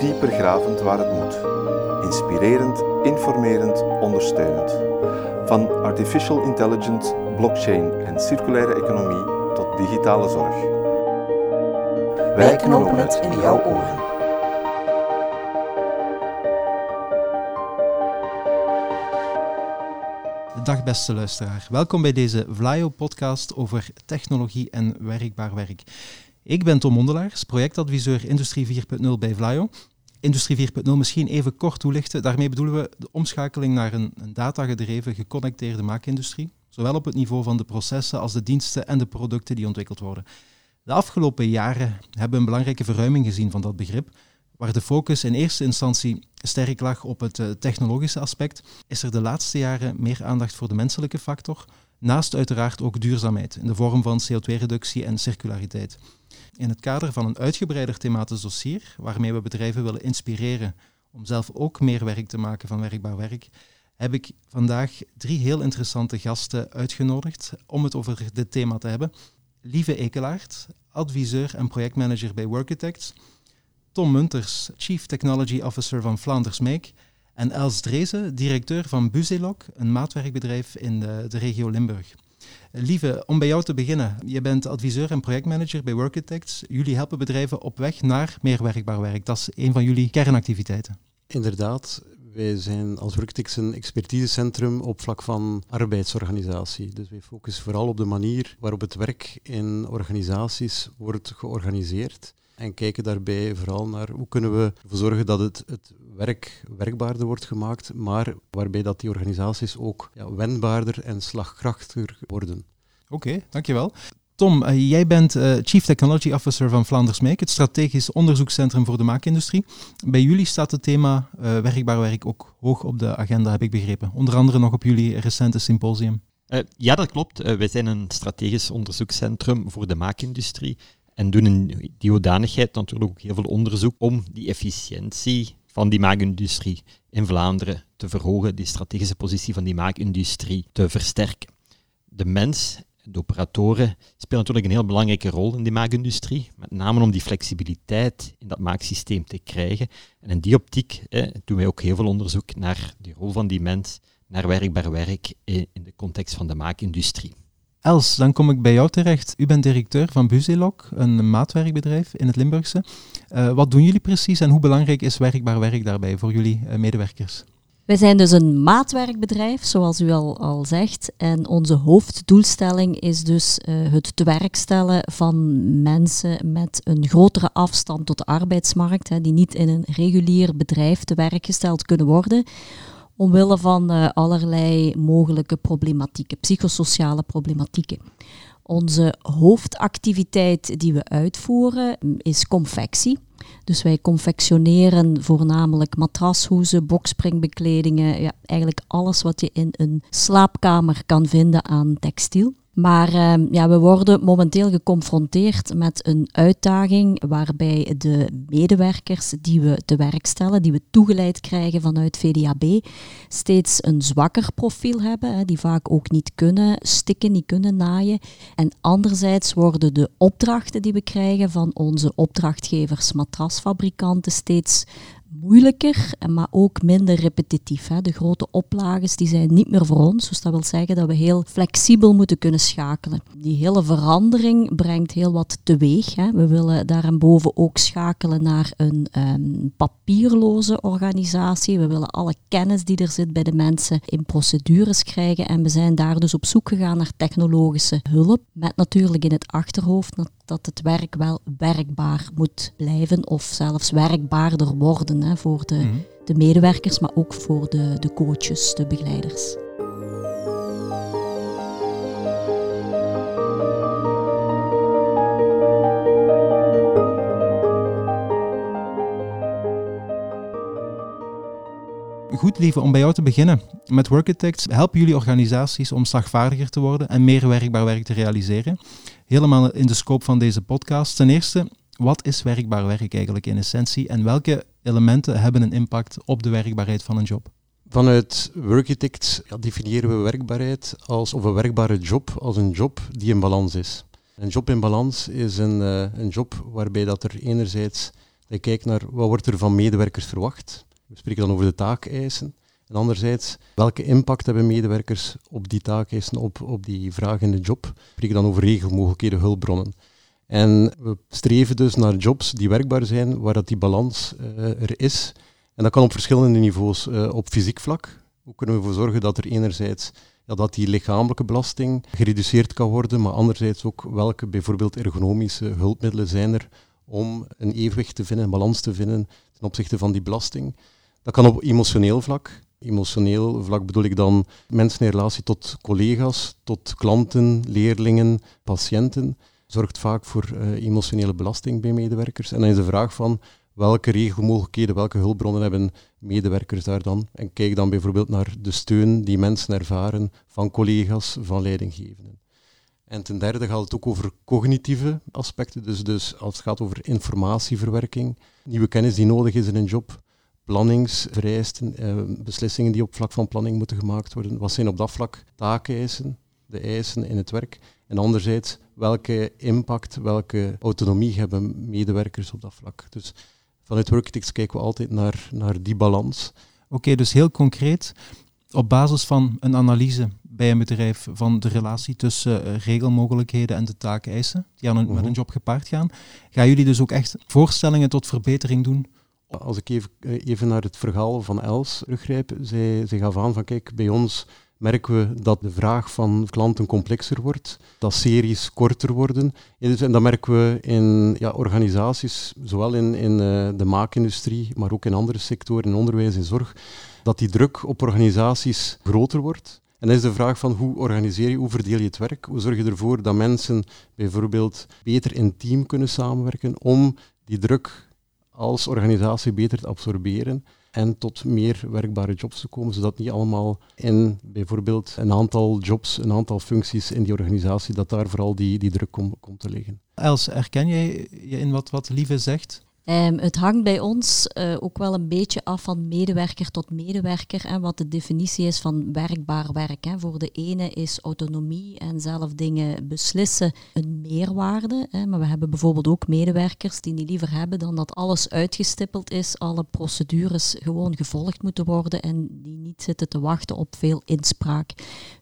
dieper gravend waar het moet. Inspirerend, informerend, ondersteunend. Van artificial intelligence, blockchain en circulaire economie tot digitale zorg. Wij knopen het in jouw oren. Dag beste luisteraar. Welkom bij deze Vlaio-podcast over technologie en werkbaar werk. Ik ben Tom Mondelaars, projectadviseur Industrie 4.0 bij Vlaio. Industrie 4.0 misschien even kort toelichten. Daarmee bedoelen we de omschakeling naar een, een datagedreven, geconnecteerde maakindustrie. Zowel op het niveau van de processen als de diensten en de producten die ontwikkeld worden. De afgelopen jaren hebben we een belangrijke verruiming gezien van dat begrip. Waar de focus in eerste instantie sterk lag op het uh, technologische aspect, is er de laatste jaren meer aandacht voor de menselijke factor, naast uiteraard ook duurzaamheid in de vorm van CO2-reductie en circulariteit. In het kader van een uitgebreider thematisch dossier, waarmee we bedrijven willen inspireren om zelf ook meer werk te maken van werkbaar werk, heb ik vandaag drie heel interessante gasten uitgenodigd om het over dit thema te hebben. Lieve Ekelaert, adviseur en projectmanager bij Workitects. Tom Munters, Chief Technology Officer van Vlaanders Make. En Els Drezen, directeur van Buzelok, een maatwerkbedrijf in de, de regio Limburg. Lieve, om bij jou te beginnen. Je bent adviseur en projectmanager bij Workitects. Jullie helpen bedrijven op weg naar meer werkbaar werk. Dat is een van jullie kernactiviteiten. Inderdaad, wij zijn als Workitects een expertisecentrum op vlak van arbeidsorganisatie. Dus wij focussen vooral op de manier waarop het werk in organisaties wordt georganiseerd. En kijken daarbij vooral naar hoe kunnen we ervoor zorgen dat het, het werk werkbaarder wordt gemaakt, maar waarbij dat die organisaties ook ja, wendbaarder en slagkrachtiger worden. Oké, dankjewel. Tom, uh, jij bent uh, Chief Technology Officer van Vlaanders Make, het strategisch onderzoekscentrum voor de maakindustrie. Bij jullie staat het thema uh, werkbaar werk ook hoog op de agenda, heb ik begrepen. Onder andere nog op jullie recente symposium. ja, dat klopt. wij zijn een strategisch onderzoekscentrum voor de maakindustrie en doen in die hoedanigheid natuurlijk ook heel veel onderzoek om die efficiëntie van die maakindustrie in Vlaanderen te verhogen, die strategische positie van die maakindustrie te versterken. De mens, de operatoren, spelen natuurlijk een heel belangrijke rol in die maakindustrie, met name om die flexibiliteit in dat maaksysteem te krijgen. En in die optiek doen wij ook heel veel onderzoek naar de rol van die mens, naar werkbaar werk in de context van de maakindustrie. Els, dan kom ik bij jou terecht. U bent directeur van Buzelok, een maatwerkbedrijf in het Limburgse. Uh, wat doen jullie precies en hoe belangrijk is werkbaar werk daarbij voor jullie uh, medewerkers? Wij zijn dus een maatwerkbedrijf, zoals u al, al zegt. En onze hoofddoelstelling is dus uh, het te werk stellen van mensen met een grotere afstand tot de arbeidsmarkt, hè, die niet in een regulier bedrijf te werk gesteld kunnen worden omwille van uh, allerlei mogelijke problematieken, psychosociale problematieken. Onze hoofdactiviteit die we uitvoeren is confectie. Dus wij confectioneren voornamelijk matrashoezen, bokspringbekledingen, ja, eigenlijk alles wat je in een slaapkamer kan vinden aan textiel. Maar uh, ja, we worden momenteel geconfronteerd met een uitdaging waarbij de medewerkers die we te werk stellen, die we toegeleid krijgen vanuit VDAB, steeds een zwakker profiel hebben, hè, die vaak ook niet kunnen stikken, niet kunnen naaien. En anderzijds worden de opdrachten die we krijgen van onze opdrachtgevers, matrasfabrikanten, steeds moeilijker, maar ook minder repetitief. Hè. De grote oplages die zijn niet meer voor ons. Dus dat wil zeggen dat we heel flexibel moeten kunnen schakelen. Die hele verandering brengt heel wat teweeg. Hè. We willen daarboven ook schakelen naar een um, papierloze organisatie. We willen alle kennis die er zit bij de mensen in procedures krijgen. En we zijn daar dus op zoek gegaan naar technologische hulp. Met natuurlijk in het achterhoofd dat het werk wel werkbaar moet blijven of zelfs werkbaarder worden hè, voor de, mhm. de medewerkers, maar ook voor de, de coaches, de begeleiders. Goed, lieve, om bij jou te beginnen. Met Workitects helpen jullie organisaties om slagvaardiger te worden en meer werkbaar werk te realiseren. helemaal in de scope van deze podcast. Ten eerste, wat is werkbaar werk eigenlijk in essentie en welke elementen hebben een impact op de werkbaarheid van een job? Vanuit Workitect ja, definiëren we werkbaarheid als, of een werkbare job als een job die in balans is. Een job in balans is een, uh, een job waarbij dat er enerzijds je kijkt naar wat wordt er van medewerkers verwacht. We spreken dan over de taakeisen. En anderzijds, welke impact hebben medewerkers op die taakeisen, op, op die vraag in de job? We spreken dan over regelmogelijkheden, hulpbronnen. En we streven dus naar jobs die werkbaar zijn, waar dat die balans uh, er is. En dat kan op verschillende niveaus. Uh, op fysiek vlak, hoe kunnen we ervoor zorgen dat er enerzijds ja, dat die lichamelijke belasting gereduceerd kan worden, maar anderzijds ook welke bijvoorbeeld ergonomische hulpmiddelen zijn er om een evenwicht te vinden, een balans te vinden ten opzichte van die belasting. Dat kan op emotioneel vlak. Emotioneel vlak bedoel ik dan mensen in relatie tot collega's, tot klanten, leerlingen, patiënten. Zorgt vaak voor uh, emotionele belasting bij medewerkers. En dan is de vraag van welke regelmogelijkheden, welke hulpbronnen hebben medewerkers daar dan? En kijk dan bijvoorbeeld naar de steun die mensen ervaren van collega's, van leidinggevenden. En ten derde gaat het ook over cognitieve aspecten, dus, dus als het gaat over informatieverwerking, nieuwe kennis die nodig is in een job, planningsvereisten, eh, beslissingen die op vlak van planning moeten gemaakt worden. Wat zijn op dat vlak taakeisen, de eisen in het werk? En anderzijds, welke impact, welke autonomie hebben medewerkers op dat vlak? Dus vanuit Worketics kijken we altijd naar, naar die balans. Oké, dus heel concreet, op basis van een analyse bij een bedrijf van de relatie tussen uh, regelmogelijkheden en de taakeisen die aan een, met een mhm. job gepaard gaan, gaan jullie dus ook echt voorstellingen tot verbetering doen? Als ik even, eh, even naar het verhaal van Els teruggrijp, zij, zij gaf aan van kijk, bij ons merken we dat de vraag van klanten complexer wordt, dat series korter worden. En dat merken we in ja, organisaties, zowel in, in uh, de maakindustrie, maar ook in andere sectoren, in onderwijs en zorg, dat die druk op organisaties groter wordt. En dan is de vraag van hoe organiseer je, hoe verdeel je het werk? Hoe zorg je ervoor dat mensen bijvoorbeeld beter in team kunnen samenwerken om die druk als organisatie beter te absorberen en tot meer werkbare jobs te komen, zodat niet allemaal in bijvoorbeeld een aantal jobs, een aantal functies in die organisatie, dat daar vooral die, die druk komt te liggen. Els, herken jij je in wat, wat Lieve zegt? Um, het hangt bij ons uh, ook wel een beetje af van medewerker tot medewerker en wat de definitie is van werkbaar werk. Hè. Voor de ene is autonomie en zelf dingen beslissen een meerwaarde. Hè. Maar we hebben bijvoorbeeld ook medewerkers die niet liever hebben dan dat alles uitgestippeld is, alle procedures gewoon gevolgd moeten worden en die niet zitten te wachten op veel inspraak.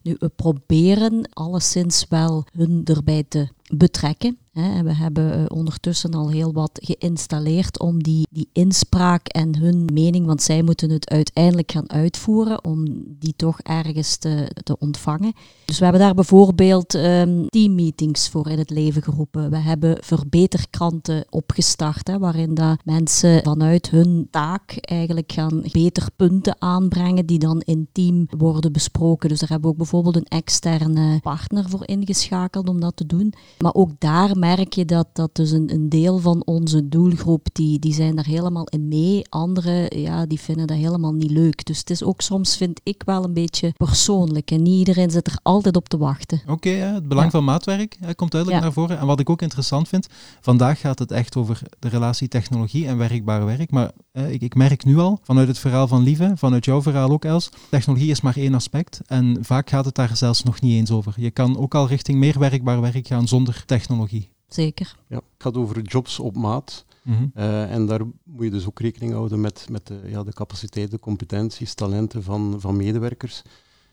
Nu, we proberen alleszins wel hun erbij te betrekken. We hebben eh, ondertussen al heel wat geïnstalleerd om die, die inspraak en hun mening, want zij moeten het uiteindelijk gaan uitvoeren, om die toch ergens te, te ontvangen. Dus we hebben daar bijvoorbeeld um, teammeetings voor in het leven geroepen. We hebben verbeterkranten opgestart, hè, waarin dat mensen vanuit hun taak eigenlijk gaan beter punten aanbrengen die dan in team worden besproken. Dus daar hebben we ook bijvoorbeeld een externe partner voor ingeschakeld om dat te doen. Maar ook daar merk je dat, dat dus een, een deel van onze doelgroep, die, die zijn daar helemaal in mee. Anderen, ja, die vinden dat helemaal niet leuk. Dus het is ook soms, vind ik, wel een beetje persoonlijk. En niet iedereen zit er altijd op te wachten. Oké, het belang van maatwerk komt duidelijk naar voren. En wat ik ook interessant vind, vandaag gaat het echt over de relatie technologie en werkbaar werk. Maar ik, ik merk nu al, vanuit het verhaal van Lieve, vanuit jouw verhaal ook Els, technologie is maar één aspect. En vaak gaat het daar zelfs nog niet eens over. Je kan ook al richting meer werkbaar werk gaan zonder technologie. Zeker. Ja, het gaat over jobs op maat. Mhm. Eh, en daar moet je dus ook rekening houden met, met de, ja, de capaciteit, de competenties, talenten van, van medewerkers.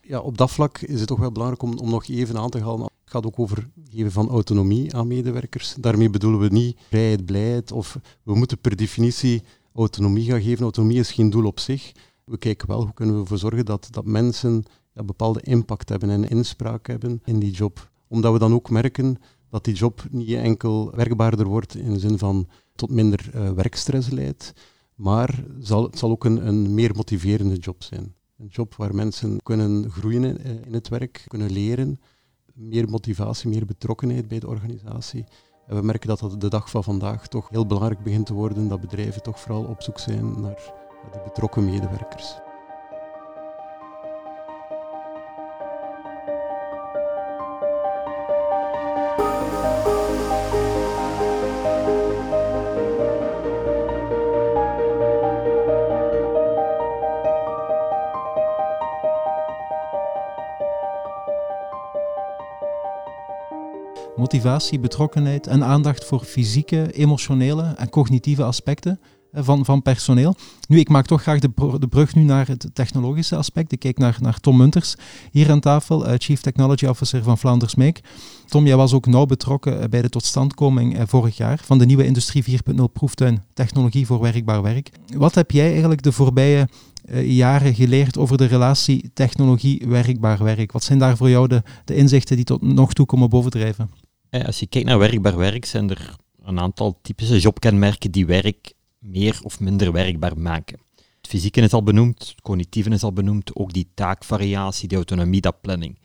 Ja, op dat vlak is het toch wel belangrijk om, om nog even aan te halen. Het gaat ook over geven van autonomie aan medewerkers. Daarmee bedoelen we niet vrijheid, blijheid of we moeten per definitie autonomie gaan geven. Autonomie is geen doel op zich. We kijken wel hoe kunnen we ervoor zorgen dat, dat mensen ja, bepaalde impact hebben en inspraak hebben in die job. Omdat we dan ook merken dat die job niet enkel werkbaarder wordt in de zin van tot minder uh, werkstress leidt, maar zal, het zal ook een, een meer motiverende job zijn. Een job waar mensen kunnen groeien in, in het werk, kunnen leren, meer motivatie, meer betrokkenheid bij de organisatie. En we merken dat dat de dag van vandaag toch heel belangrijk begint te worden, dat bedrijven toch vooral op zoek zijn naar die betrokken medewerkers. Motivatie, betrokkenheid en aandacht voor fysieke, emotionele en cognitieve aspecten van, van personeel. Nu, ik maak toch graag de, de brug nu naar het technologische aspect. Ik kijk naar, naar Tom Munters hier aan tafel, uh, Chief Technology Officer van Vlaanders Make. Tom, jij was ook nauw betrokken eh, bij de totstandkoming vorig jaar van de nieuwe Industrie 4.0 proeftuin Technologie voor Werkbaar Werk. Wat heb jij eigenlijk de voorbije jaren geleerd over de relatie technologie-werkbaar werk? Wat zijn daar voor jou de, de inzichten die tot nog toe komen bovendrijven? Als je kijkt naar werkbaar werk, zijn er een aantal typische jobkenmerken die werk meer of minder werkbaar maken. Het fysieke is al benoemd, het cognitieve is al benoemd, ook die taakvariatie, die autonomie, dat planning.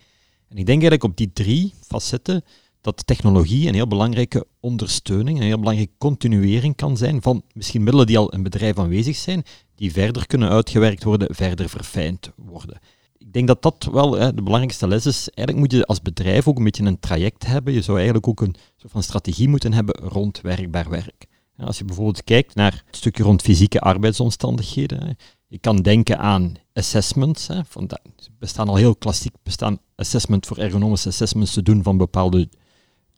En ik denk eigenlijk op die drie facetten dat technologie een heel belangrijke ondersteuning, een heel belangrijke continuering kan zijn van misschien middelen die al in bedrijf aanwezig zijn, die verder kunnen uitgewerkt worden, verder verfijnd worden. Ik denk dat dat wel hè, de belangrijkste les is. Eigenlijk moet je als bedrijf ook een beetje een traject hebben. Je zou eigenlijk ook een soort van strategie moeten hebben rond werkbaar werk. Als je bijvoorbeeld kijkt naar het stukje rond fysieke arbeidsomstandigheden, je kan denken aan assessments. Hè, van bestaan al heel klassiek bestaan assessment voor ergonomische assessments te doen van bepaalde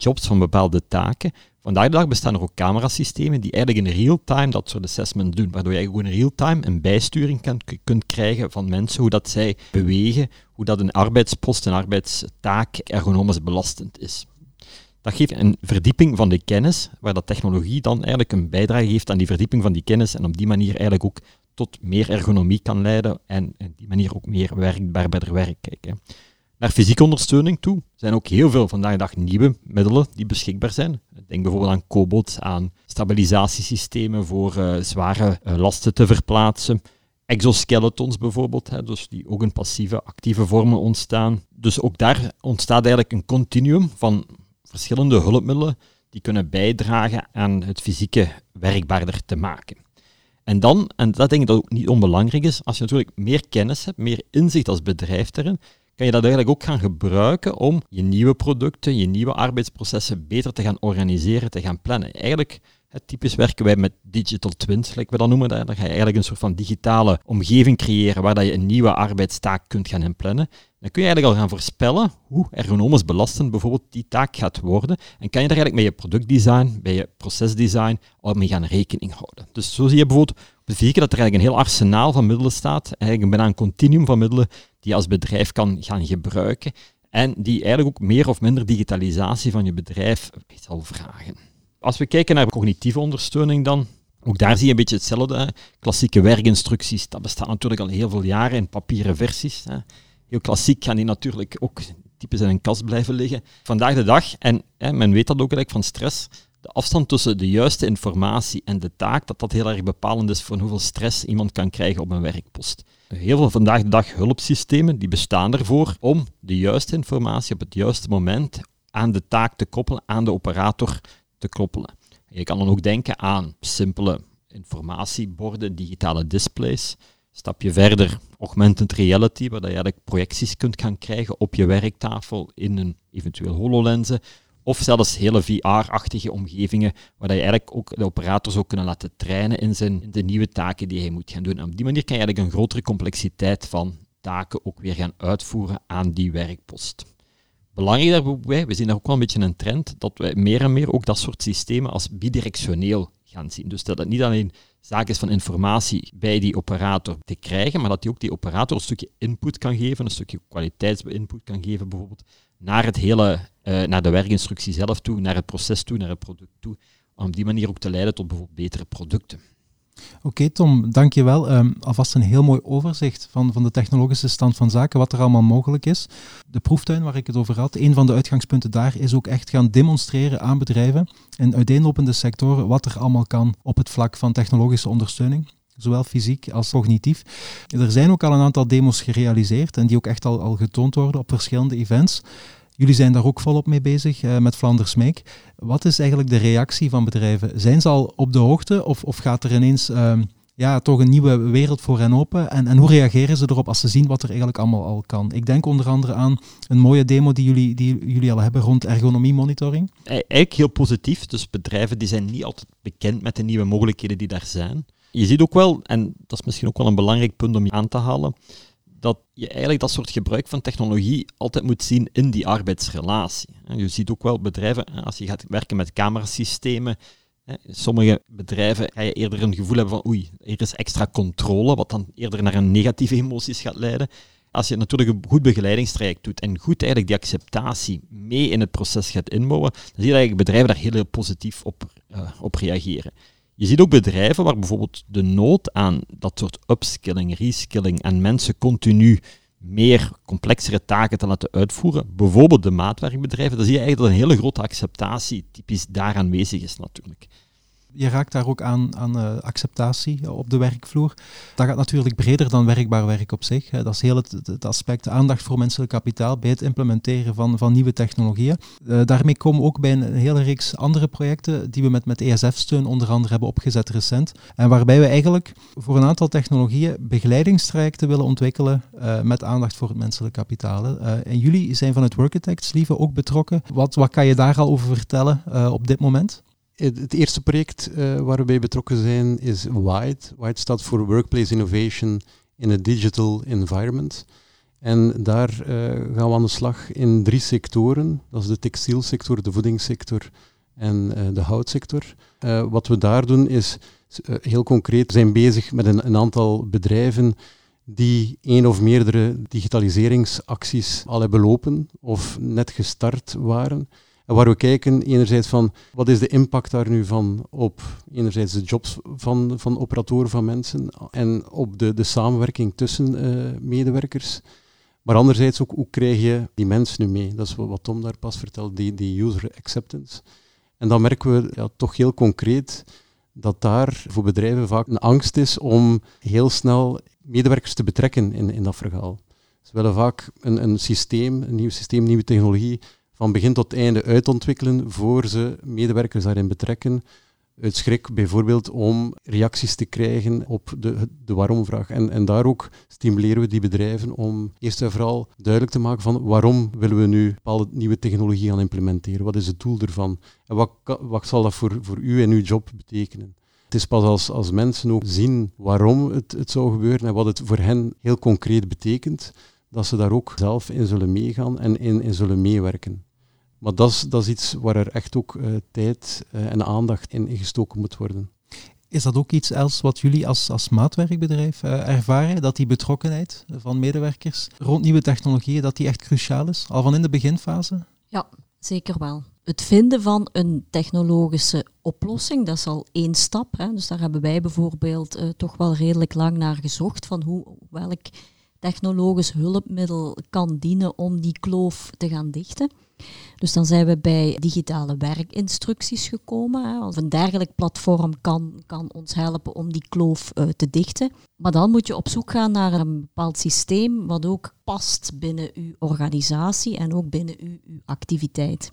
jobs, van bepaalde taken. Vandaag de dag bestaan er ook camerasystemen die eigenlijk in real-time dat soort assessments doen, waardoor je eigenlijk in real-time een bijsturing kan, kunt krijgen van mensen, hoe dat zij bewegen, hoe dat een arbeidspost, een arbeidstaak ergonomisch belastend is. Dat geeft een verdieping van de kennis, waar dat technologie dan eigenlijk een bijdrage geeft aan die verdieping van die kennis en op die manier eigenlijk ook tot meer ergonomie kan leiden en op die manier ook meer werkbaar bij werk kijken. Naar fysieke ondersteuning toe zijn ook heel veel vandaag de dag nieuwe middelen die beschikbaar zijn. Denk bijvoorbeeld aan Cobot, aan stabilisatiesystemen voor uh, zware uh, lasten te verplaatsen. Exoskeletons bijvoorbeeld, hè, dus die ook in passieve, actieve vormen ontstaan. Dus ook daar ontstaat eigenlijk een continuum van verschillende hulpmiddelen die kunnen bijdragen aan het fysieke werkbaarder te maken. En dan, en dat denk ik dat ook niet onbelangrijk is, als je natuurlijk meer kennis hebt, meer inzicht als bedrijf erin, kan je dat eigenlijk ook gaan gebruiken om je nieuwe producten, je nieuwe arbeidsprocessen beter te gaan organiseren, te gaan plannen. Eigenlijk, typisch werken wij met digital twins, zoals we dat noemen. Dan ga je eigenlijk een soort van digitale omgeving creëren waar dat je een nieuwe arbeidstaak kunt gaan inplannen. Dan kun je eigenlijk al gaan voorspellen hoe ergonomisch belastend bijvoorbeeld die taak gaat worden. En kan je daar eigenlijk met je productdesign, bij je procesdesign al mee gaan rekening houden. Dus zo zie je bijvoorbeeld op de dat er eigenlijk een heel arsenaal van middelen staat. Eigenlijk bijna een continuum van middelen die je als bedrijf kan gaan gebruiken. En die eigenlijk ook meer of minder digitalisatie van je bedrijf zal vragen. Als we kijken naar cognitieve ondersteuning dan, ook daar zie je een beetje hetzelfde. Klassieke werkinstructies, dat bestaat natuurlijk al heel veel jaren in papieren versies. Hè heel klassiek gaan die natuurlijk ook typisch in een kast blijven liggen. Vandaag de dag, en hè, men weet dat ook eigenlijk van stress, de afstand tussen de juiste informatie en de taak, dat dat heel erg bepalend is voor hoeveel stress iemand kan krijgen op een werkpost. Heel veel vandaag de dag hulpsystemen die bestaan ervoor om de juiste informatie op het juiste moment aan de taak te koppelen, aan de operator te. Je kan dan ook denken aan simpele informatieborden, digitale displays, Stapje verder, augmented reality, waar je eigenlijk projecties kunt gaan krijgen op je werktafel in een eventueel HoloLenzen. Of zelfs hele VR-achtige omgevingen, waar je eigenlijk ook de operator zou kunnen laten trainen in, zijn, in de nieuwe taken die hij moet gaan doen. En op die manier kan je eigenlijk een grotere complexiteit van taken ook weer gaan uitvoeren aan die werkpost. Belangrijk daarbij, we zien daar ook wel een beetje een trend, dat wij meer en meer ook dat soort systemen als bidirectioneel gaan zien. Dus dat het niet alleen zaak is van informatie bij die operator te krijgen, maar dat die ook die operator een stukje input kan geven, een stukje kwaliteitsinput kan geven bijvoorbeeld, naar, het hele, uh, naar de werkinstructie zelf toe, naar het proces toe, naar het product toe, om op die manier ook te leiden tot bijvoorbeeld betere producten. Oké Tom, dankjewel. Um, alvast een heel mooi overzicht van, van de technologische stand van zaken, wat er allemaal mogelijk is. De proeftuin waar ik het over had, een van de uitgangspunten daar is ook echt gaan demonstreren aan bedrijven in uiteenlopende sectoren wat er allemaal kan op het vlak van technologische ondersteuning zowel fysiek als cognitief. Er zijn ook al een aantal demos gerealiseerd en die ook echt al, al getoond worden op verschillende events. Jullie zijn daar ook volop mee bezig uh, met Flanders Make. Wat is eigenlijk de reactie van bedrijven? Zijn ze al op de hoogte of, of gaat er ineens uh, ja, toch een nieuwe wereld voor hen open? En, en hoe reageren ze erop als ze zien wat er eigenlijk allemaal al kan? Ik denk onder andere aan een mooie demo die jullie, die jullie al hebben rond ergonomie monitoring. Eigenlijk heel positief. Dus bedrijven die zijn niet altijd bekend met de nieuwe mogelijkheden die daar zijn. Je ziet ook wel, en dat is misschien ook wel een belangrijk punt om aan te halen, dat je eigenlijk dat soort gebruik van technologie altijd moet zien in die arbeidsrelatie. Je ziet ook wel bedrijven, als je gaat werken met camerasystemen, sommige bedrijven ga je eerder een gevoel hebben van oei, er is extra controle, wat dan eerder naar een negatieve emoties gaat leiden. Als je natuurlijk een goed begeleidingstraject doet en goed eigenlijk die acceptatie mee in het proces gaat inbouwen, dan zie je eigenlijk bedrijven daar heel, heel positief op, uh, op reageren. Je ziet ook bedrijven waar bijvoorbeeld de nood aan dat soort upskilling, reskilling en mensen continu meer complexere taken te laten uitvoeren, bijvoorbeeld de maatwerkbedrijven, dan zie je eigenlijk dat een hele grote acceptatie typisch daar aanwezig is natuurlijk je raakt daar ook aan, aan uh, acceptatie op de werkvloer. Dat gaat natuurlijk breder dan werkbaar werk op zich. Dat is heel het, het, aspect aandacht voor menselijk kapitaal bij het implementeren van, van nieuwe technologieën. Uh, daarmee komen we ook bij een hele reeks andere projecten die we met, met ESF-steun onder andere hebben opgezet recent. En waarbij we eigenlijk voor een aantal technologieën begeleidingstrajecten willen ontwikkelen met aandacht voor het menselijk kapitaal. en jullie zijn van het Workitects, lieve, ook betrokken. Wat, wat kan je daar al over vertellen op dit moment? Het, eerste project uh, waar we bij betrokken zijn is WIDE. WIDE staat voor Workplace Innovation in a Digital Environment. En daar uh, gaan we aan de slag in drie sectoren. Dat is de textielsector, de voedingssector en uh, de houtsector. wat we daar doen is heel concreet, we zijn bezig met een, een aantal bedrijven die één of meerdere digitaliseringsacties al hebben lopen of net gestart waren waar we kijken enerzijds van wat is de impact daar nu van op enerzijds de jobs van, van operatoren van mensen en op de, de samenwerking tussen uh, medewerkers. Maar anderzijds ook hoe krijg je die mensen nu mee? Dat is wat Tom daar pas vertelde, die, die user acceptance. En dan merken we ja, toch heel concreet dat daar voor bedrijven vaak een angst is om heel snel medewerkers te betrekken in, in dat verhaal. Ze willen vaak een, een systeem, een nieuw systeem, nieuwe technologie van begin tot einde uitontwikkelen voor ze medewerkers daarin betrekken. Uit schrik bijvoorbeeld om reacties te krijgen op de, de waarom-vraag. En, en daar ook stimuleren we die bedrijven om eerst en vooral duidelijk te maken van waarom willen we nu bepaalde nieuwe technologie gaan implementeren. Wat is het doel ervan? En wat, wat zal dat voor, voor u en uw job betekenen? Het is pas als, als mensen ook zien waarom het, het zou gebeuren en wat het voor hen heel concreet betekent, dat ze daar ook zelf in zullen meegaan en in, in zullen meewerken. Maar dat is, dat is iets waar er echt ook uh, tijd uh, en aandacht in gestoken moet worden. Is dat ook iets else wat jullie als, als maatwerkbedrijf uh, ervaren? Dat die betrokkenheid van medewerkers rond nieuwe technologieën, dat die echt cruciaal is? Al van in de beginfase? Ja, zeker wel. Het vinden van een technologische oplossing, dat is al één stap. Hè. Dus daar hebben wij bijvoorbeeld uh, toch wel redelijk lang naar gezocht van hoe, welk technologisch hulpmiddel kan dienen om die kloof te gaan dichten. Dus dan zijn we bij digitale werkinstructies gekomen. Hè. Een dergelijk platform kan, kan ons helpen om die kloof uh, te dichten. Maar dan moet je op zoek gaan naar een bepaald systeem wat ook past binnen uw organisatie en ook binnen uw, uw activiteit.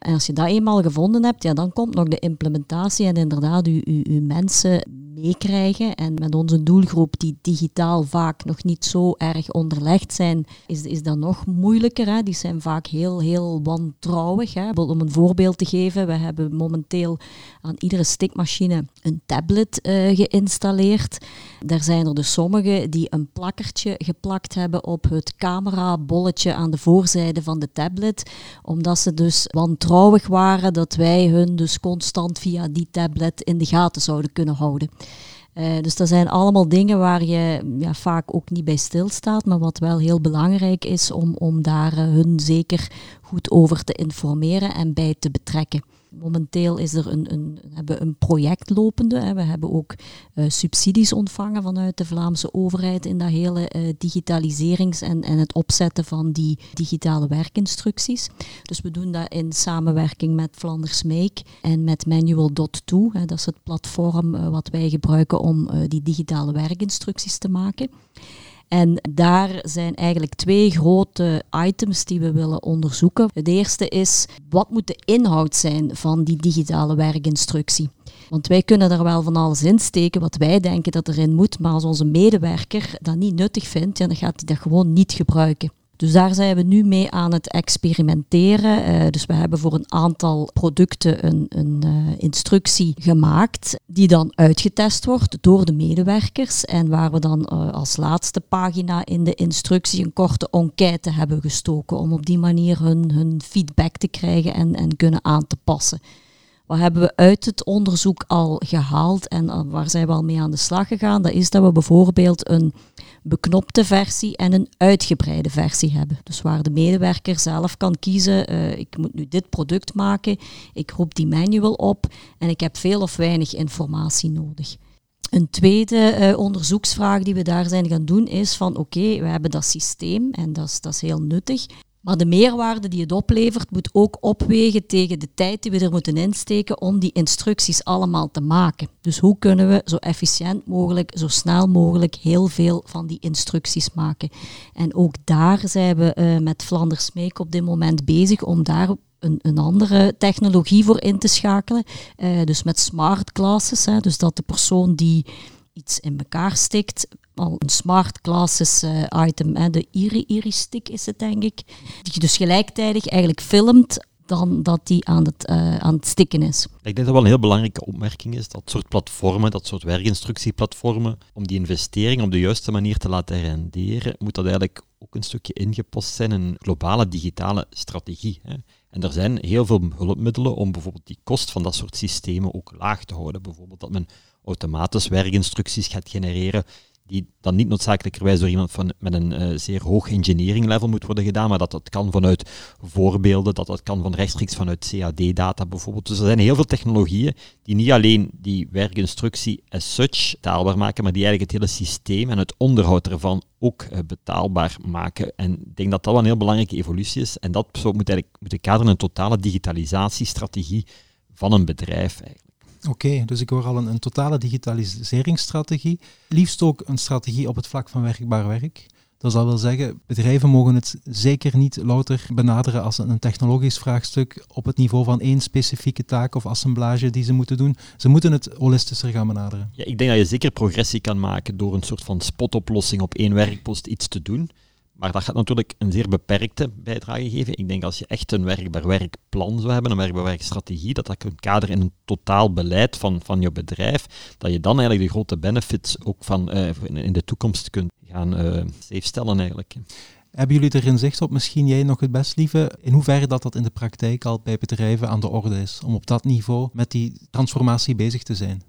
En als je dat eenmaal gevonden hebt, ja, dan komt nog de implementatie en inderdaad uw, uw, uw mensen meekrijgen. En met onze doelgroep, die digitaal vaak nog niet zo erg onderlegd zijn, is, is dat nog moeilijker. Hè? Die zijn vaak heel, heel wantrouwig. Hè? Om een voorbeeld te geven, we hebben momenteel aan iedere stikmachine een tablet uh, geïnstalleerd. Daar zijn er dus sommigen die een plakkertje geplakt hebben op het camerabolletje aan de voorzijde van de tablet, omdat ze dus wantrouwig waren dat wij hun dus constant via die tablet in de gaten zouden kunnen houden. Uh, dus dat zijn allemaal dingen waar je ja, vaak ook niet bij stilstaat, maar wat wel heel belangrijk is om, om daar uh, hun zeker goed over te informeren en bij te betrekken. Momenteel is er een, een, hebben we een project lopende. Hè. We hebben ook uh, subsidies ontvangen vanuit de Vlaamse overheid in dat hele uh, digitaliserings- en, en het opzetten van die digitale werkinstructies. Dus we doen dat in samenwerking met Flanders Make en met Manual.to. Dat is het platform uh, wat wij gebruiken om die digitale werkinstructies te maken. En daar zijn eigenlijk twee grote items die we willen onderzoeken. Het eerste is, wat moet de inhoud zijn van die digitale werkinstructie? Want wij kunnen er wel van alles in steken wat wij denken dat erin moet, maar als onze medewerker dat niet nuttig vindt, dan gaat hij dat gewoon niet gebruiken. Dus daar zijn we nu mee aan het experimenteren. Uh, dus we hebben voor een aantal producten een, een uh, instructie gemaakt die dan uitgetest wordt door de medewerkers en waar we dan uh, als laatste pagina in de instructie een korte enquête hebben gestoken om op die manier hun, hun feedback te krijgen en, en kunnen aan te passen. Wat hebben we uit het onderzoek al gehaald en waar zijn we al mee aan de slag gegaan? Dat is dat we bijvoorbeeld een beknopte versie en een uitgebreide versie hebben. Dus waar de medewerker zelf kan kiezen, uh, ik moet nu dit product maken, ik roep die manual op en ik heb veel of weinig informatie nodig. Een tweede uh, onderzoeksvraag die we daar zijn gaan doen is van oké, we hebben dat systeem en dat is, dat is heel nuttig. Maar de meerwaarde die het oplevert moet ook opwegen tegen de tijd die we er moeten insteken om die instructies allemaal te maken. Dus hoe kunnen we zo efficiënt mogelijk, zo snel mogelijk heel veel van die instructies maken. En ook daar zijn we uh, met Flanders Make op dit moment bezig om daar een, een, andere technologie voor in te schakelen. Uh, dus met smart glasses, hè, dus dat de persoon die iets in elkaar stikt, al een smart glasses uh, item, hè, de Iri, stick is het denk ik, die je dus gelijktijdig eigenlijk filmt dan dat die aan het, uh, aan het stikken is. Ik denk dat wel een heel belangrijke opmerking is, dat soort platformen, dat soort werkinstructieplatformen, om die investering op de juiste manier te laten renderen, moet dat eigenlijk ook een stukje ingepast zijn in een globale digitale strategie. Hè. En er zijn heel veel hulpmiddelen om bijvoorbeeld die kost van dat soort systemen ook laag te houden. Bijvoorbeeld dat men automatisch werkinstructies gaat genereren die dan niet noodzakelijkerwijs door iemand van, met een uh, zeer hoog engineering level moet worden gedaan, maar dat dat kan vanuit voorbeelden, dat dat kan van rechtstreeks vanuit CAD-data bijvoorbeeld. Dus er zijn heel veel technologieën die niet alleen die werkinstructie as such betaalbaar maken, maar die eigenlijk het hele systeem en het onderhoud ervan ook uh, betaalbaar maken. En ik denk dat dat wel een heel belangrijke evolutie is. En dat moet eigenlijk moeten kaderen een totale digitalisatiestrategie van een bedrijf eigenlijk. Oké, dus ik hoor al een, totale digitaliseringsstrategie. Liefst ook een strategie op het vlak van werkbaar werk. Dat zal wel zeggen, bedrijven mogen het zeker niet louter benaderen als een technologisch vraagstuk op het niveau van één specifieke taak of assemblage die ze moeten doen. Ze moeten het holistischer gaan benaderen. Ja, ik denk dat je zeker progressie kan maken door een soort van spotoplossing op één werkpost iets te doen. Maar dat gaat natuurlijk een zeer beperkte bijdrage geven. Ik denk als je echt een werkbaar werkplan zou hebben, een werkbaar werkstrategie, dat dat kunt kaderen in een totaal beleid van, van je bedrijf, dat je dan eigenlijk de grote benefits ook van uh, in de toekomst kunt gaan uh, stellen eigenlijk. Hebben jullie er inzicht op, misschien jij nog het best lieve, in hoeverre dat dat in de praktijk al bij bedrijven aan de orde is, om op dat niveau met die transformatie bezig te zijn?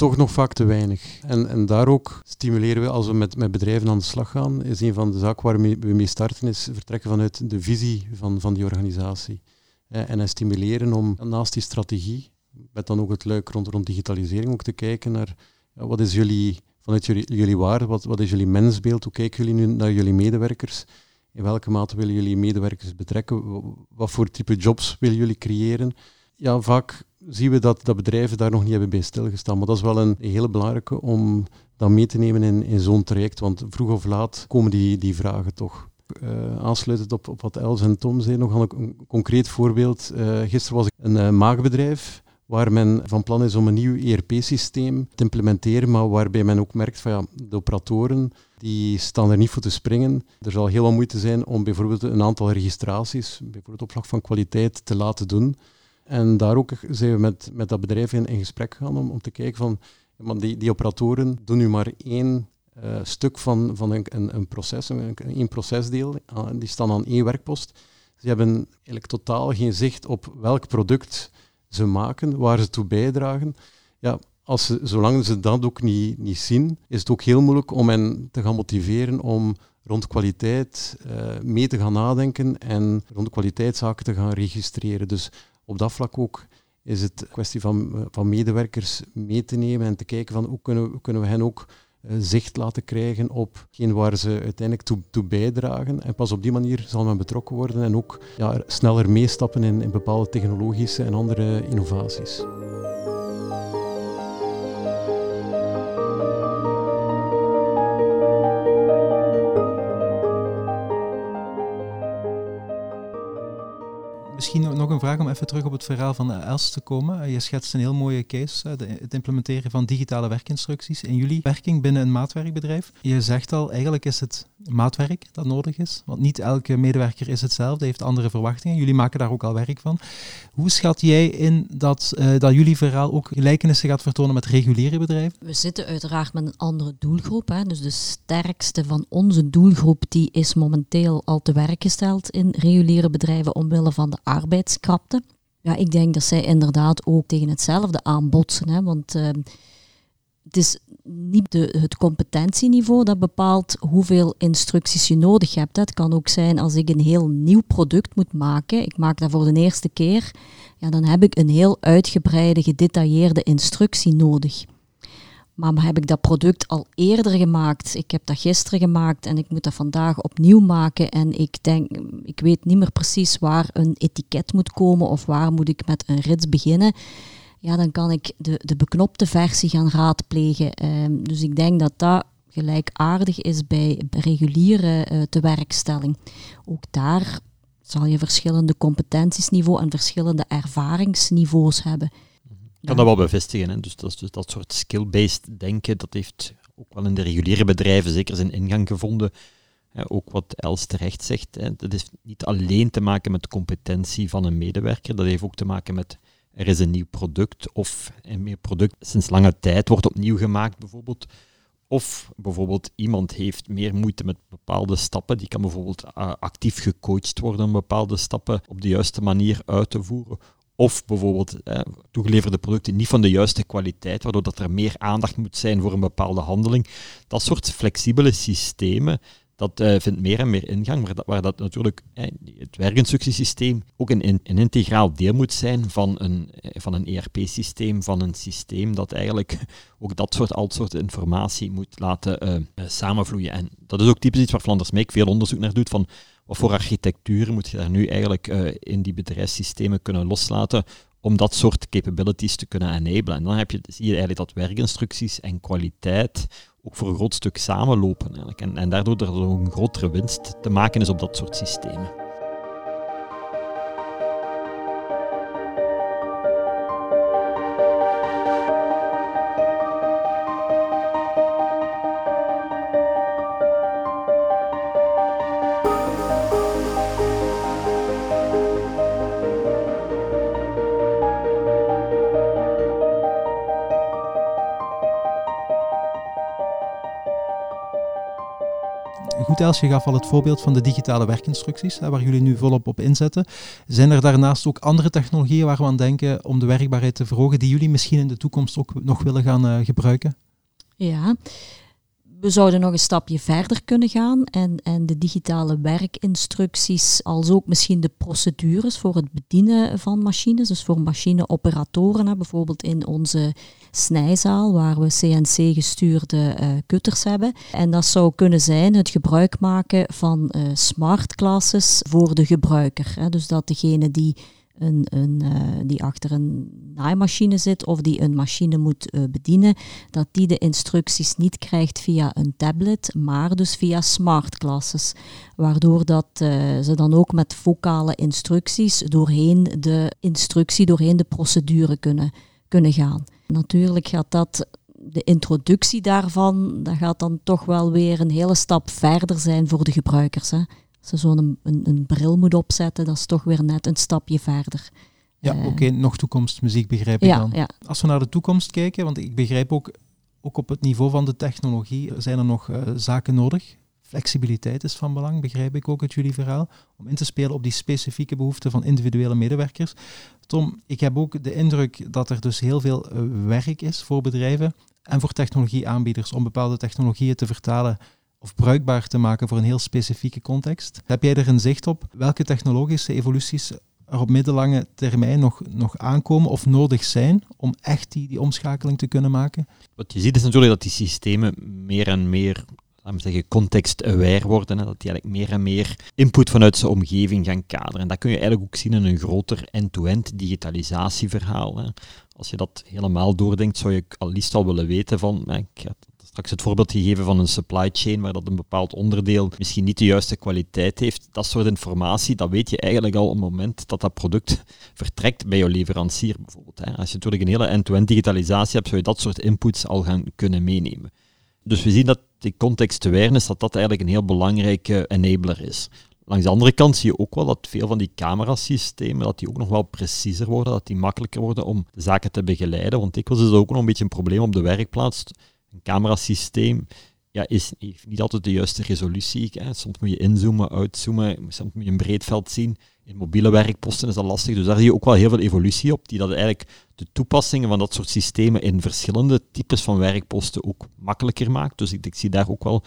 Toch nog vaak te weinig. En, en daar ook stimuleren we, als we met, met bedrijven aan de slag gaan, is een van de zaken waar we mee starten, is vertrekken vanuit de visie van, van die organisatie. En, en stimuleren om naast die strategie, met dan ook het luik rond, rond digitalisering, ook te kijken naar wat is jullie, vanuit jullie, jullie waarde, wat, wat is jullie mensbeeld, hoe kijken jullie nu naar jullie medewerkers, in welke mate willen jullie medewerkers betrekken, wat voor type jobs willen jullie creëren. Ja, vaak zien we dat, dat bedrijven daar nog niet hebben bij stilgestaan. Maar dat is wel een hele belangrijke om dat mee te nemen in, in zo'n traject. Want vroeg of laat komen die, die vragen toch. Uh, aansluitend op, op wat Els en Tom zeiden, nog een, een concreet voorbeeld. Uh, gisteren was ik een uh, maagbedrijf waar men van plan is om een nieuw ERP-systeem te implementeren, maar waarbij men ook merkt van ja, de operatoren die staan er niet voor te springen. Er zal heel wat moeite zijn om bijvoorbeeld een aantal registraties, bijvoorbeeld op vlak van kwaliteit, te laten doen. En daar ook zijn we met, met dat bedrijf in, in gesprek gegaan om, om te kijken van, man, die, die operatoren doen nu maar één uh, stuk van, van een, een, proces, een, een procesdeel, uh, die staan aan één werkpost. Ze hebben eigenlijk totaal geen zicht op welk product ze maken, waar ze toe bijdragen. Ja, als ze, zolang ze dat ook niet, niet zien, is het ook heel moeilijk om hen te gaan motiveren om rond kwaliteit uh, mee te gaan nadenken en rond kwaliteitszaken te gaan registreren. Dus op dat vlak ook is het kwestie van, eh, van medewerkers mee te nemen en te kijken van hoe kunnen, kunnen we hen ook uh, zicht laten krijgen op geen waar ze uiteindelijk toe, toe, bijdragen. En pas op die manier zal men betrokken worden en ook ja, sneller meestappen in, in bepaalde technologische en andere innovaties. Vraag om even terug op het verhaal van Els te komen. Je schetst een heel mooie case, het implementeren van digitale werkinstructies in jullie werking binnen een maatwerkbedrijf. Je zegt al, eigenlijk is het maatwerk dat nodig is? Want niet elke medewerker is hetzelfde, heeft andere verwachtingen. Jullie maken daar ook al werk van. Hoe schat jij in dat, uh, dat jullie verhaal ook gelijkenissen gaat vertonen met reguliere bedrijven? We zitten uiteraard met een andere doelgroep. Hè. Dus de sterkste van onze doelgroep die is momenteel al te werk gesteld in reguliere bedrijven omwille van de Ja, ik denk dat zij inderdaad ook tegen hetzelfde aanbotsen. Hè, want uh, het is niet de, het competentieniveau dat bepaalt hoeveel instructies je nodig hebt. Het kan ook zijn als ik een heel nieuw product moet maken, ik maak dat voor de eerste keer, ja, dan heb ik een heel uitgebreide, gedetailleerde instructie nodig. Maar heb ik dat product al eerder gemaakt? Ik heb dat gisteren gemaakt en ik moet dat vandaag opnieuw maken. En ik denk, ik weet niet meer precies waar een etiket moet komen of waar moet ik met een rits beginnen ja, dan kan ik de, de beknopte versie gaan raadplegen. Um, dus ik denk dat dat gelijkaardig is bij reguliere uh, tewerkstelling. Ook daar zal je verschillende competentiesniveau en verschillende ervaringsniveaus hebben. Kan dat wel bevestigen. Hè. Dus dat, dus dat soort skill-based denken, dat heeft ook wel in de reguliere bedrijven zeker zijn ingang gevonden. ook wat Els terecht zegt, hè, dat heeft niet alleen te maken met de competentie van een medewerker, dat heeft ook te maken met er is een nieuw product of een meer product sinds lange tijd wordt opnieuw gemaakt bijvoorbeeld. Of bijvoorbeeld iemand heeft meer moeite met bepaalde stappen. Die kan bijvoorbeeld uh, actief gecoacht worden om bepaalde stappen op de juiste manier uit te voeren. Of bijvoorbeeld eh, toegeleverde producten niet van de juiste kwaliteit, waardoor dat er meer aandacht moet zijn voor een bepaalde handeling. Dat soort flexibele systemen dat uh, vindt meer en meer ingang, maar waar dat natuurlijk eh, het werkinstructiesysteem ook een, een, integraal deel moet zijn van een, eh, van een ERP-systeem, van een systeem dat eigenlijk ook dat soort, al soort informatie moet laten uh, samenvloeien. En dat is ook typisch iets waar Flanders Meek veel onderzoek naar doet, van wat voor architectuur moet je daar nu eigenlijk in die bedrijfssystemen kunnen loslaten om dat soort capabilities te kunnen enablen. En dan heb je, zie je eigenlijk dat werkinstructies en kwaliteit ook voor een groot stuk samenlopen. Eigenlijk. En, en daardoor er een grotere winst te maken is op dat soort systemen. Je gaf al het voorbeeld van de digitale werkinstructies, waar jullie nu volop op inzetten. Zijn er daarnaast ook andere technologieën waar we aan denken om de werkbaarheid te verhogen, die jullie misschien in de toekomst ook nog willen gaan uh, gebruiken? Ja, we zouden nog een stapje verder kunnen gaan en, en de digitale werkinstructies, als ook misschien de procedures voor het bedienen van machines, dus voor machineoperatoren, bijvoorbeeld in onze snijzaal, waar we CNC-gestuurde uh, eh, kutters hebben. En dat zou kunnen zijn het gebruik maken van uh, smart classes voor de gebruiker. Hè. Dus dat degene die een, een, uh, die achter een naaimachine zit of die een machine moet uh, bedienen, dat die de instructies niet krijgt via een tablet, maar dus via smart classes. Waardoor dat, uh, ze dan ook met vocale instructies doorheen de instructie, doorheen de procedure kunnen, kunnen gaan. Natuurlijk gaat dat de introductie daarvan, dat gaat dan toch wel weer een hele stap verder zijn voor de gebruikers. Hè. Ze zo'n een, een, bril moet opzetten, dat is toch weer net een stapje verder. Ja, uh, oké, nog toekomstmuziek begrijp ik ja, dan. Ja. Als we naar de toekomst kijken, want ik begrijp ook, ook op het niveau van de technologie zijn er nog uh, zaken nodig. Flexibiliteit is van belang, begrijp ik ook uit jullie verhaal, om in te spelen op die specifieke behoeften van individuele medewerkers. Tom, ik heb ook de indruk dat er dus heel veel uh, werk is voor bedrijven en voor technologieaanbieders om bepaalde technologieën te vertalen of bruikbaar te maken voor een heel specifieke context. Heb jij er een zicht op welke technologische evoluties er op middellange termijn nog, nog aankomen of nodig zijn om echt die, die omschakeling te kunnen maken? Wat je ziet is natuurlijk dat die systemen meer en meer laten we zeggen, context-aware worden. Hè, dat die eigenlijk meer en meer input vanuit zijn omgeving gaan kaderen. En dat kun je eigenlijk ook zien in een groter end-to-end digitalisatieverhaal. Hè. Als je dat helemaal doordenkt, zou je al liefst al willen weten van, ik had straks het voorbeeld gegeven van een supply chain, waar dat een bepaald onderdeel misschien niet de juiste kwaliteit heeft. Dat soort informatie, dat weet je eigenlijk al op het moment dat dat product vertrekt bij jouw leverancier bijvoorbeeld. Als je natuurlijk een hele end-to-end digitalisatie hebt, zou je dat soort inputs al gaan kunnen meenemen Dus we zien dat die context awareness, dat dat eigenlijk een heel belangrijke enabler is. Langs de andere kant zie je ook wel dat veel van die camerasystemen, dat die ook nog wel preciezer worden, dat die makkelijker worden om zaken te begeleiden. Want dikwijls is dat ook nog een beetje een probleem op de werkplaats. Een camerasysteem ja, is, heeft niet altijd de juiste resolutie. Hè. Soms moet je inzoomen, uitzoomen, soms moet je een breed veld zien. In mobiele werkposten is dat lastig, dus daar zie je ook wel heel veel evolutie op, die dat eigenlijk de toepassingen van dat soort systemen in verschillende types van werkposten ook makkelijker maakt. Dus ik, ik zie daar ook wel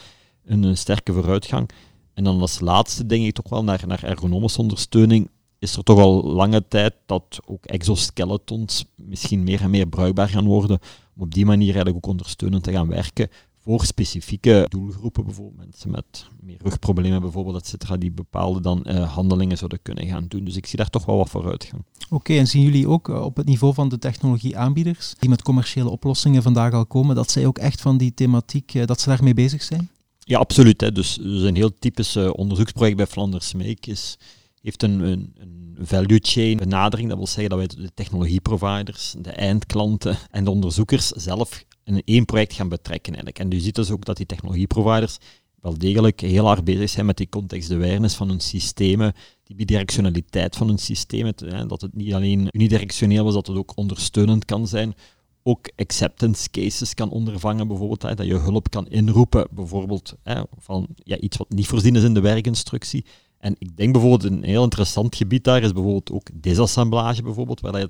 een, sterke vooruitgang. En dan als laatste denk ik toch wel naar, naar ergonomische ondersteuning. Is er toch al lange tijd dat ook exoskeletons misschien meer en meer bruikbaar gaan worden om op die manier eigenlijk ook ondersteunend te gaan werken voor specifieke doelgroepen, bijvoorbeeld mensen met meer rugproblemen bijvoorbeeld, et cetera, die bepaalde dan uh, handelingen zouden kunnen gaan doen. Dus ik zie daar toch wel wat vooruitgang. Oké, en zien jullie ook eh, op het niveau van de technologieaanbieders, die met commerciële oplossingen vandaag al komen, dat zij ook echt van die thematiek, uh, dat ze daarmee bezig zijn? Ja, absoluut. Hè. Dus, dus een heel typisch onderzoeksproject bij Flanders Make is, heeft een, een, value chain benadering. Dat wil zeggen dat wij de technologieproviders, de eindklanten en de onderzoekers zelf in één project gaan betrekken. Eigenlijk. En je ziet dus ook dat die technologieproviders wel degelijk heel hard bezig zijn met die context awareness van hun systemen, die bidirectionaliteit van hun systemen, dat het niet alleen unidirectioneel is, dat het ook ondersteunend kan zijn, ook acceptance cases kan ondervangen, bijvoorbeeld, hè, dat je hulp kan inroepen, bijvoorbeeld hè, van ja, iets wat niet voorzien is in de werkinstructie. En ik denk bijvoorbeeld een heel interessant gebied daar is bijvoorbeeld ook desassemblage, bijvoorbeeld, waar je,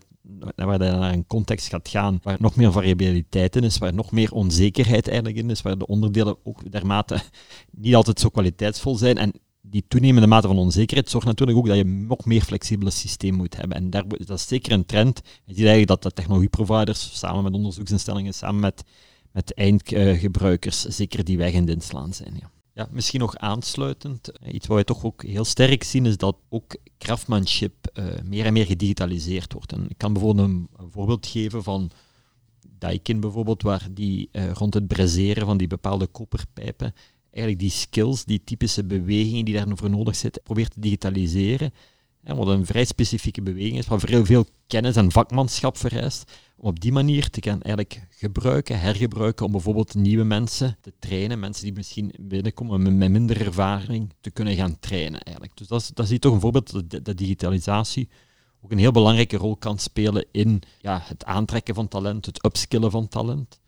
waar naar een context gaat gaan waar nog meer variabiliteit in is, waar nog meer onzekerheid eigenlijk in is, waar de onderdelen ook dermate niet altijd zo kwaliteitsvol zijn. En die toenemende mate van onzekerheid zorgt natuurlijk ook dat je nog meer flexibele systeem moet hebben. En daar, dat is zeker een trend. Je ziet eigenlijk dat de technologieproviders, samen met onderzoeksinstellingen, samen met, met eindgebruikers, zeker die weg in de inslaan zijn. Ja. Ja, misschien nog aansluitend. Eh, iets wat we toch ook heel sterk zien, is dat ook craftsmanship uh, meer en meer gedigitaliseerd wordt. En ik kan bijvoorbeeld een, voorbeeld geven van Daikin bijvoorbeeld, waar die uh, rond het breseren van die bepaalde koperpijpen eigenlijk die skills, die typische bewegingen die daarvoor nodig zitten, probeert te digitaliseren. En wat een vrij specifieke beweging is, waar veel, veel kennis en vakmanschap vereist om op die manier te gaan eigenlijk gebruiken, hergebruiken, om bijvoorbeeld nieuwe mensen te trainen, mensen die misschien binnenkomen met minder ervaring, te kunnen gaan trainen eigenlijk. Dus dat is, dat is toch een voorbeeld dat, dat digitalisatie ook een heel belangrijke rol kan spelen in ja, het aantrekken van talent, het upskillen van talent.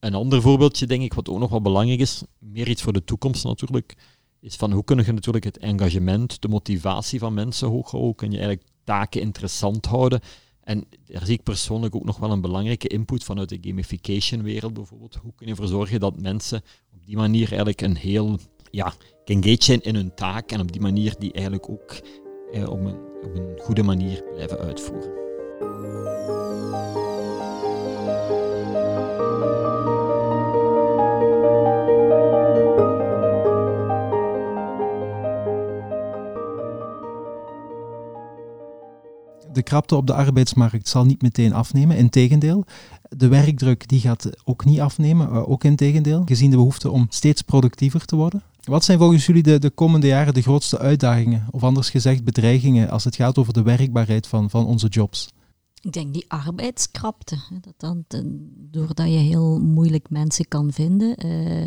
Een ander voorbeeldje, denk ik, wat ook nog wel belangrijk is, meer iets voor de toekomst natuurlijk, is van hoe kun je natuurlijk het engagement, de motivatie van mensen hoog houden, kun je eigenlijk taken interessant houden en daar zie ik persoonlijk ook nog wel een belangrijke input vanuit de gamification-wereld bijvoorbeeld. Hoe kun je ervoor zorgen dat mensen op die manier eigenlijk een heel ja, engaged zijn in hun taak en op die manier die eigenlijk ook eh, op, een, op een goede manier blijven uitvoeren. De krapte op de arbeidsmarkt zal niet meteen afnemen. Integendeel, de werkdruk die gaat ook niet afnemen, uh, ook integendeel, gezien de behoefte om steeds productiever te worden. Wat zijn volgens jullie de, de komende jaren de grootste uitdagingen, of anders gezegd bedreigingen, als het gaat over de werkbaarheid van, van onze jobs? Ik denk die arbeidskrapte. Dat dan, doordat je heel moeilijk mensen kan vinden, uh,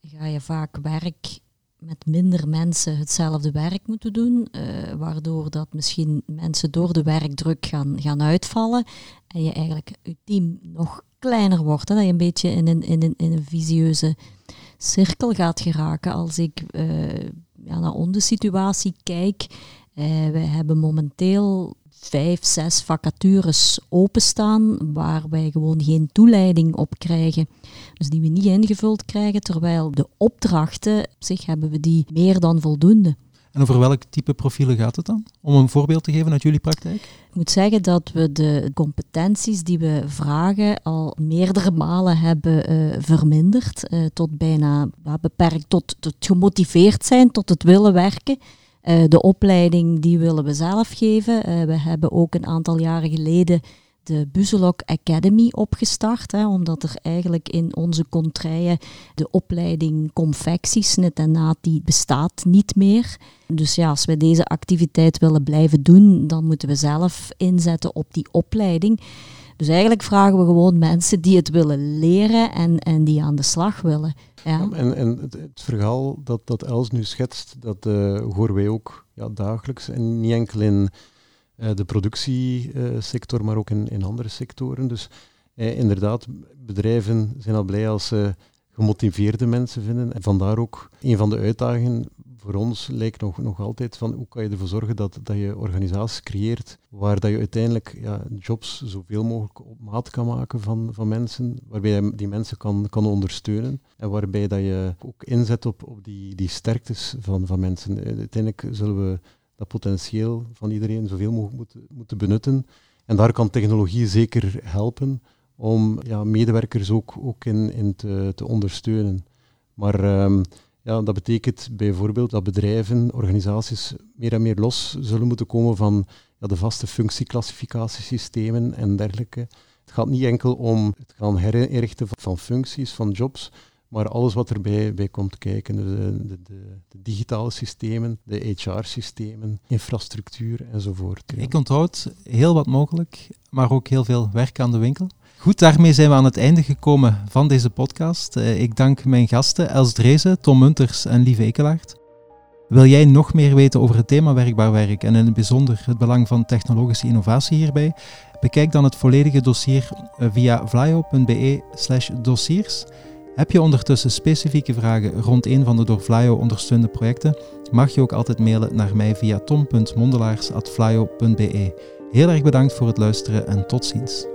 ga je vaak werk met minder mensen hetzelfde werk moeten doen, uh, waardoor dat misschien mensen door de werkdruk gaan, gaan uitvallen en je eigenlijk je team nog kleiner wordt. Hè, dat je een beetje in een, in, een, in een visieuze cirkel gaat geraken. Als ik uh, ja, naar onze situatie kijk, uh, we hebben momenteel vijf, zes vacatures openstaan waar wij gewoon geen toeleiding op krijgen. Dus die we niet ingevuld krijgen, terwijl de opdrachten, op zich hebben we die meer dan voldoende. En over welk type profielen gaat het dan? Om een voorbeeld te geven uit jullie praktijk? Ik moet zeggen dat we de competenties die we vragen al meerdere malen hebben uh, verminderd. Uh, tot bijna beperkt tot het gemotiveerd zijn, tot het willen werken. Uh, de opleiding die willen we zelf geven. we hebben ook een aantal jaren geleden de Buzelok Academy opgestart, hè, omdat er eigenlijk in onze contraien de opleiding confectiesnit en naad die bestaat niet meer. Dus ja, als we deze activiteit willen blijven doen, dan moeten we zelf inzetten op die opleiding. Dus eigenlijk vragen we gewoon mensen die het willen leren en, en die aan de slag willen. Ja. en en het, verhaal dat, dat Els nu schetst, dat uh, horen wij ook ja, dagelijks. En niet enkel in uh, de productiesector, maar ook in, in andere sectoren. Dus uh, inderdaad, bedrijven zijn al blij als ze gemotiveerde mensen vinden. En vandaar ook een van de uitdagingen voor ons lijkt nog, nog altijd van hoe kan je ervoor zorgen dat, dat je organisaties creëert waar dat je uiteindelijk ja, jobs zoveel mogelijk op maat kan maken van, van mensen, waarbij je die mensen kan, kan ondersteunen en waarbij dat je ook inzet op, op die, die sterktes van, van mensen. Uiteindelijk zullen we dat potentieel van iedereen zoveel mogelijk moeten, moeten benutten. En daar kan technologie zeker helpen om ja, medewerkers ook, ook in, in te, te ondersteunen. Maar um, ja, dat betekent bijvoorbeeld dat bedrijven, organisaties meer en meer los zullen moeten komen van ja, de vaste functieclassificatiesystemen en dergelijke. Het gaat niet enkel om het gaan herinrichten van functies, van jobs, maar alles wat erbij bij komt kijken. De, de, de, de digitale systemen, de HR-systemen, infrastructuur enzovoort. Ik onthoud heel wat mogelijk, maar ook heel veel werk aan de winkel. Goed, daarmee zijn we aan het einde gekomen van deze podcast. Uh, ik dank mijn gasten Els Drezen, Tom Munters en Lieve Ekelaert. Wil jij nog meer weten over het thema werkbaar werk en in het bijzonder het belang van technologische innovatie hierbij? Bekijk dan het volledige dossier eh, via vlaio.be dossiers. Heb je ondertussen specifieke vragen rond een van de door Vlaio ondersteunde projecten, mag je ook altijd mailen naar mij via tom.mondelaars.vlaio.be. Heel erg bedankt voor het luisteren en tot ziens.